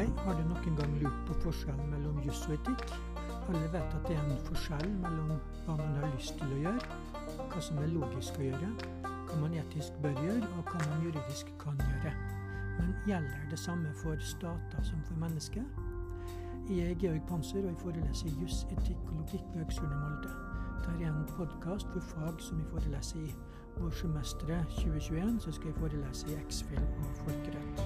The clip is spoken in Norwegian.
Har du noen gang lurt på forskjellen mellom juss og etikk? Alle vet at det er en forskjell mellom hva man har lyst til å gjøre, hva som er logisk å gjøre, hva man etisk bør gjøre, og hva man juridisk kan gjøre. Men gjelder det samme for stater som for mennesker? Jeg er Georg Panser, og jeg foreleser juss, etikk og logikk ved Høgskolen i Molde. Dette er en podkast for fag som jeg foreleser i. Vårsemesteret 2021 så skal jeg forelese i X-film og folkerett.